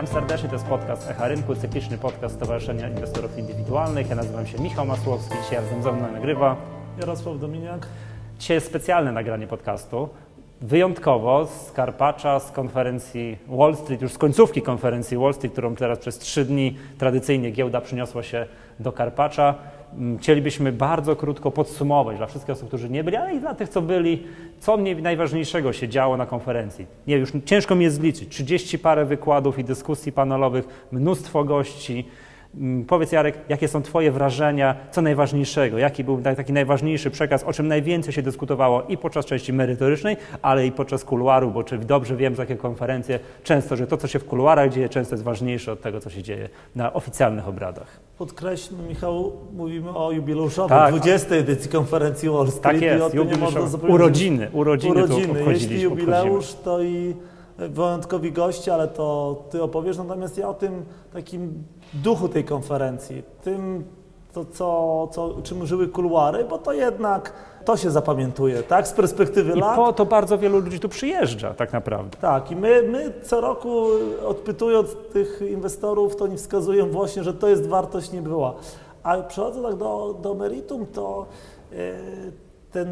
Witam serdecznie, to jest podcast Echa Rynku, cykliczny podcast Stowarzyszenia Inwestorów Indywidualnych. Ja nazywam się Michał Masłowski, dzisiaj razem ze mną nagrywa Jarosław Dominiak. Dzisiaj jest specjalne nagranie podcastu. Wyjątkowo z Karpacza, z konferencji Wall Street, już z końcówki konferencji Wall Street, którą teraz przez trzy dni tradycyjnie giełda przyniosła się do Karpacza. Mm, Chcielibyśmy bardzo krótko podsumować dla wszystkich osób, którzy nie byli, ale i dla tych, co byli, co najważniejszego się działo na konferencji. Nie, już ciężko mi jest zliczyć. 30 parę wykładów i dyskusji panelowych, mnóstwo gości. Mm, Powiedz Jarek, jakie są Twoje wrażenia, co najważniejszego, jaki był taki najważniejszy przekaz, o czym najwięcej się dyskutowało i podczas części merytorycznej, ale i podczas kuluaru, bo czy dobrze wiem, że takie konferencje często, że to, co się w kuluarach dzieje, często jest ważniejsze od tego, co się dzieje na oficjalnych obradach. Podkreślmy, Michał, mówimy o jubileuszowej, Tak. 20. edycji konferencji Wall Street. Tak i o jest, tym nie można urodziny, urodziny, Urodziny. Jeśli jubileusz, obchodzimy. to i wyjątkowi goście, ale to Ty opowiesz. Natomiast ja o tym takim duchu tej konferencji, tym, to, co, co, czym żyły kuluary, bo to jednak to się zapamiętuje, tak? Z perspektywy I lat. po to bardzo wielu ludzi tu przyjeżdża tak naprawdę. Tak, i my, my co roku odpytując tych inwestorów, to oni wskazują właśnie, że to jest wartość nie była. A przechodząc tak do, do meritum, to e, ten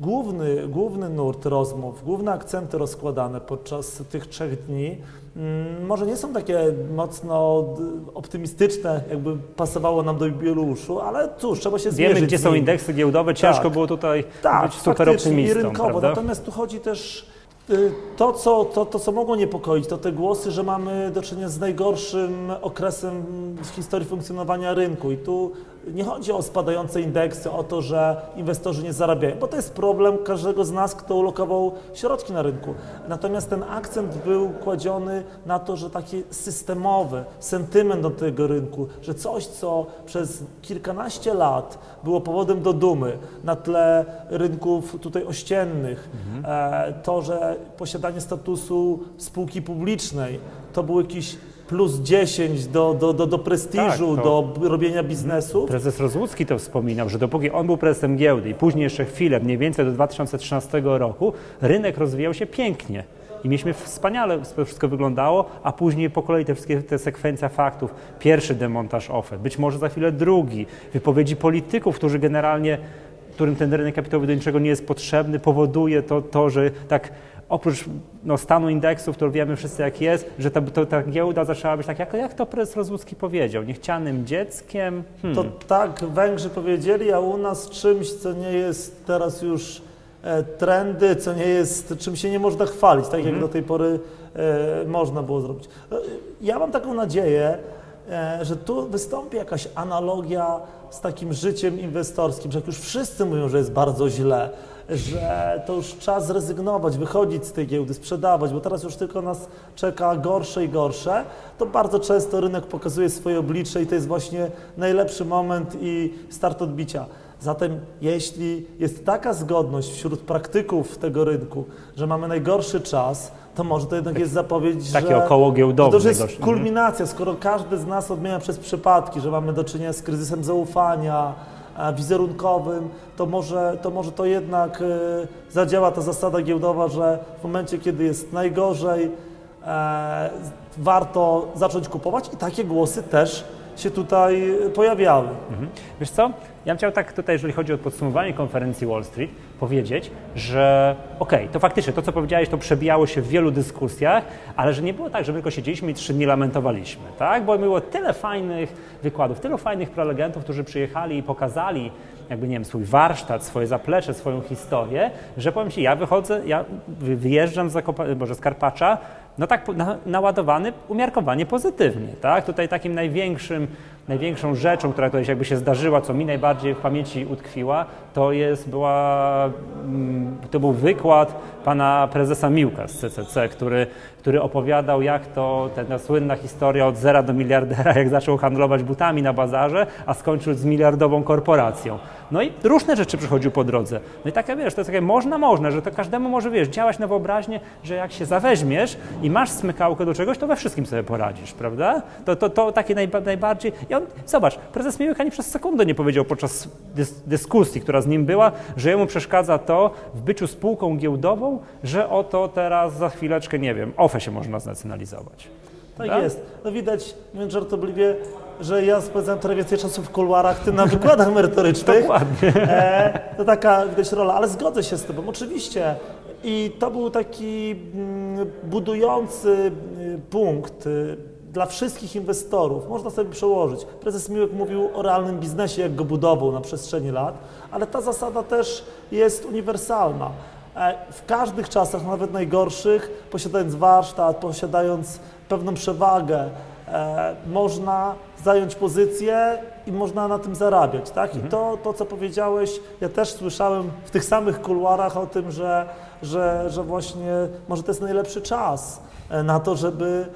główny, główny nurt rozmów, główne akcenty rozkładane podczas tych trzech dni mm, może nie są takie mocno optymistyczne, jakby pasowało nam do jubileuszu, ale cóż, trzeba się zmierzyć Wiemy, gdzie są indeksy giełdowe, ciężko Tak. było tutaj Tak, być super optymistą, rynkowo. prawda? Natomiast tu chodzi też y, to co, to, to, co mogło niepokoić, to te głosy, że mamy do czynienia z najgorszym okresem w historii funkcjonowania rynku. I tu nie chodzi o spadające indeksy, o to, że inwestorzy nie zarabiają, bo to jest problem każdego z nas, kto ulokował środki na rynku. Natomiast ten akcent był kładziony na to, że taki systemowy sentyment do tego rynku, że coś, co przez kilkanaście lat było powodem do dumy na tle rynków tutaj ościennych, e, to, że posiadanie statusu spółki publicznej to był jakiś plus 10 do, do, do, do prestiżu, Tak, do robienia biznesu. Prezes Rozłucki to wspominał, że dopóki on był prezesem giełdy i później jeszcze chwilę, mniej więcej do 2013 roku, rynek rozwijał się pięknie. I mieliśmy wspaniale, to wszystko wyglądało, a później po kolei te wszystkie te sekwencja faktów. Pierwszy demontaż ofert, być może za chwilę drugi. Wypowiedzi polityków, którzy generalnie, którym ten rynek kapitałowy do niczego nie jest potrzebny, powoduje to, to że tak oprócz no, stanu indeksów, który wiemy wszyscy jak jest, że ta, to, ta giełda zaczęła być tak, jak, jak to prezes Rozłucki powiedział, niechcianym dzieckiem. Hmm. To tak Węgrzy powiedzieli, a u nas czymś, co nie jest teraz już e, trendy, co nie jest, czym się nie można chwalić, tak jak do tej pory e, można było zrobić. E, Ja mam taką nadzieję, e, że tu wystąpi jakaś analogia z takim życiem inwestorskim, że jak już wszyscy mówią, że jest bardzo źle, że to już czas zrezygnować, wychodzić z tej giełdy, sprzedawać, bo teraz już tylko nas czeka gorsze i gorsze, to bardzo często rynek pokazuje swoje oblicze i to jest właśnie najlepszy moment i start odbicia. Zatem jeśli jest taka zgodność wśród praktyków tego rynku, że mamy najgorszy czas, to może to jednak jest zapowiedź, Takie że, około giełdowe to jest kulminacja, skoro każdy z nas odmienia przez przypadki, że mamy do czynienia z kryzysem zaufania, wizerunkowym, to może to, może to jednak e, zadziała ta zasada giełdowa, że w momencie, kiedy jest najgorzej, e, warto zacząć kupować. I takie głosy też się tutaj pojawiały. Mhm. Wiesz co? Ja bym chciał tak tutaj, jeżeli chodzi o podsumowanie konferencji Wall Street, powiedzieć, że okej, to faktycznie to, co powiedziałeś, to przebijało się w wielu dyskusjach, ale że nie było tak, że my tylko siedzieliśmy i trzy dni lamentowaliśmy, tak? Bo było tyle fajnych wykładów, tylu fajnych prelegentów, którzy przyjechali i pokazali jakby, nie wiem, swój warsztat, swoje zaplecze, swoją historię, że powiem Ci, ja wychodzę, ja wy- wyjeżdżam z, Zakopa- Boże, z Karpacza, no tak na, naładowany umiarkowanie pozytywnie, tak? Tutaj takim największym, największą rzeczą, która tutaj jakby się zdarzyła, co mi najbardziej w pamięci utkwiła, to jest, była, mm, to był wykład pana prezesa Miłka z CCC, który, który opowiadał, jak to ta słynna historia od zera do miliardera, jak zaczął handlować butami na bazarze, a skończył z miliardową korporacją. No i różne rzeczy przychodził po drodze. No i takie, wiesz, to jest takie można, można, że to każdemu może, wiesz, działać na wyobraźnię, że jak się zaweźmiesz i masz smykałkę do czegoś, to we wszystkim sobie poradzisz, prawda? To, to, to takie najba, najbardziej... I on, zobacz, prezes Miłek ani przez sekundę nie powiedział podczas dys, dyskusji, która z nim była, że jemu przeszkadza to w byciu spółką giełdową, że oto teraz za chwileczkę, nie wiem, OFE się można znacjonalizować. Tak, Tak? jest. No widać, mówiąc żartobliwie, że ja spędzam trochę więcej czasu w kuluarach, ty na wykładach merytorycznych. Dokładnie. E, to taka widać rola, ale zgodzę się z tobą, oczywiście. I to był taki mm, budujący y, punkt y, dla wszystkich inwestorów. Można sobie przełożyć. Prezes Miłek mówił o realnym biznesie, jak go budował na przestrzeni lat, ale ta zasada też jest uniwersalna. E, W każdych czasach, nawet najgorszych, posiadając warsztat, posiadając pewną przewagę, e, można zająć pozycję i można na tym zarabiać, tak? I to, to, co powiedziałeś, ja też słyszałem w tych samych kuluarach o tym, że, że, że właśnie może to jest najlepszy czas e, na to, żeby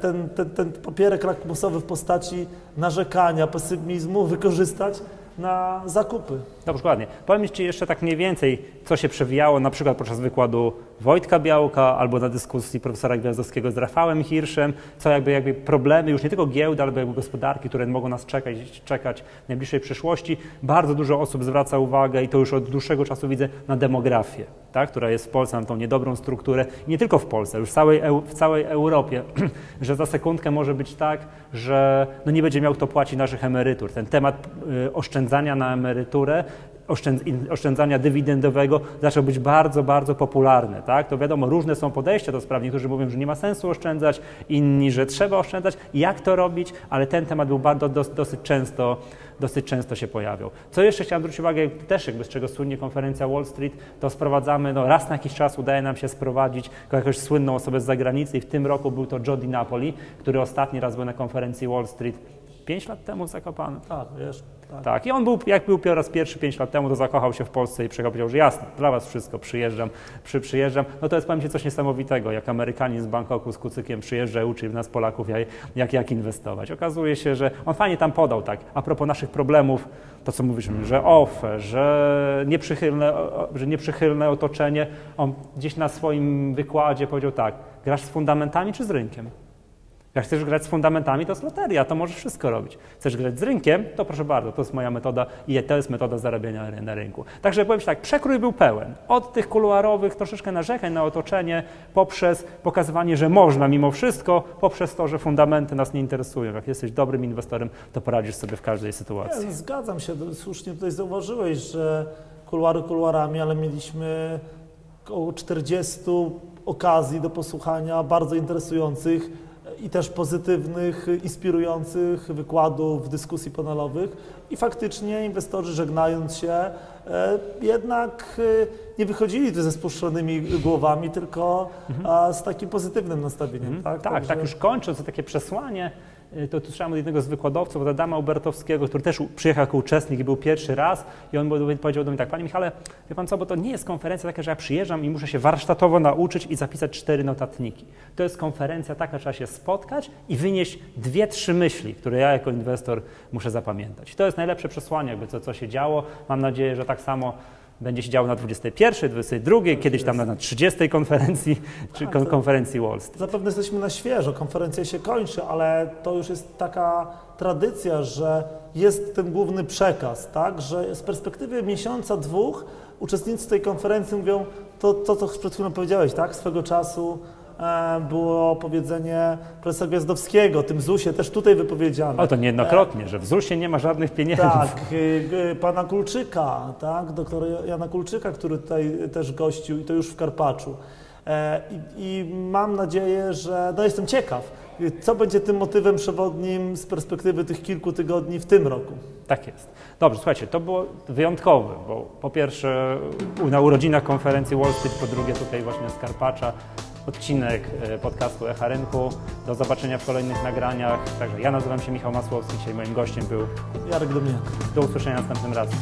ten, ten, ten papierek lakmusowy w postaci narzekania, pesymizmu wykorzystać na zakupy. Dobrze, dokładnie. Powiem Ci jeszcze tak mniej więcej, co się przewijało na przykład podczas wykładu Wojtka Białka albo na dyskusji profesora Gwiazdowskiego z Rafałem Hirszem, co jakby, jakby problemy już nie tylko giełdy, ale jakby gospodarki, które mogą nas czekać, czekać w najbliższej przyszłości. Bardzo dużo osób zwraca uwagę i to już od dłuższego czasu widzę na demografię, tak, która jest w Polsce, mam tą niedobrą strukturę i nie tylko w Polsce, już w całej, w całej Europie, że za sekundkę może być tak, że no nie będzie miał kto płacić naszych emerytur. Ten temat y, oszczędzania na emeryturę oszczędzania dywidendowego zaczął być bardzo, bardzo popularny. Tak? To wiadomo, różne są podejścia do spraw. Niektórzy mówią, że nie ma sensu oszczędzać, inni, że trzeba oszczędzać. Jak to robić? Ale ten temat był bardzo, dos, dosyć często dosyć często się pojawiał. Co jeszcze chciałem zwrócić uwagę, też jakby z czego słynie konferencja Wall Street, to sprowadzamy, no raz na jakiś czas udaje nam się sprowadzić jakąś słynną osobę z zagranicy i w tym roku był to Joe Napoli, który ostatni raz był na konferencji Wall Street pięć lat temu w Zakopanem. Tak, wiesz, tak. Tak, i on był, jak był po raz pierwszy 5 lat temu, to zakochał się w Polsce i przyjechał, powiedział, że jasne, dla was wszystko, przyjeżdżam, przy, przyjeżdżam. No to jest, powiem Ci, coś niesamowitego, jak Amerykanin z Bangkoku z kucykiem przyjeżdża i uczy nas Polaków, jak, jak, jak inwestować. Okazuje się, że on fajnie tam podał, tak, a propos naszych problemów, to co mówiliśmy, że OFE, że nieprzychylne, że nieprzychylne otoczenie, on gdzieś na swoim wykładzie powiedział tak, grasz z fundamentami czy z rynkiem? Jak chcesz grać z fundamentami, to jest loteria, to możesz wszystko robić. Chcesz grać z rynkiem, to proszę bardzo, to jest moja metoda i to jest metoda zarabiania na rynku. Także powiem Ci tak, przekrój był pełen. Od tych kuluarowych troszeczkę narzekań na otoczenie, poprzez pokazywanie, że można mimo wszystko, poprzez to, że fundamenty nas nie interesują. Jak jesteś dobrym inwestorem, to poradzisz sobie w każdej sytuacji. Nie, zgadzam się, słusznie tutaj zauważyłeś, że kuluary kuluarami, ale mieliśmy około 40 okazji do posłuchania bardzo interesujących i też pozytywnych, inspirujących wykładów, dyskusji panelowych i faktycznie inwestorzy żegnając się e, jednak e, nie wychodzili ze spuszczonymi głowami, tylko a, z takim pozytywnym nastawieniem. Mhm. Tak, Tak, tak, Także- już kończąc, to takie przesłanie, to tu słyszałem od jednego z wykładowców, od Adama Ubertowskiego, który też przyjechał jako uczestnik i był pierwszy raz i on powiedział do mnie tak, Panie Michale, wie Pan co, bo to nie jest konferencja taka, że ja przyjeżdżam i muszę się warsztatowo nauczyć i zapisać cztery notatniki. To jest konferencja taka, trzeba się spotkać i wynieść dwie, trzy myśli, które ja jako inwestor muszę zapamiętać. To jest najlepsze przesłanie, jakby co, co się działo. Mam nadzieję, że tak samo będzie się działo na 21, 22, kiedyś tam na- na 30 konferencji, czy kon- konferencji Wall Street. Zapewne jesteśmy na świeżo, konferencja się kończy, ale to już jest taka tradycja, że jest ten główny przekaz, tak? że z perspektywy miesiąca, dwóch uczestnicy tej konferencji mówią to, to co przed chwilą powiedziałeś, tak? swego czasu było powiedzenie profesora Gwiazdowskiego, tym ZUS-ie też tutaj wypowiedziane. O, to niejednokrotnie, że w ZUS-ie nie ma żadnych pieniędzy. Tak, y, y, pana Kulczyka, tak, doktora Jana Kulczyka, który tutaj też gościł i to już w Karpaczu. E, I, I mam nadzieję, że, no jestem ciekaw, co będzie tym motywem przewodnim z perspektywy tych kilku tygodni w tym roku. Tak jest. Dobrze, słuchajcie, to było wyjątkowe, bo po pierwsze na urodzinach konferencji Wall Street, po drugie tutaj właśnie z Karpacza, odcinek e, podcastu Echa Rynku. Do zobaczenia w kolejnych nagraniach. Także ja nazywam się Michał Masłowski, dzisiaj moim gościem był. Jarek Dominik. Do usłyszenia następnym razem.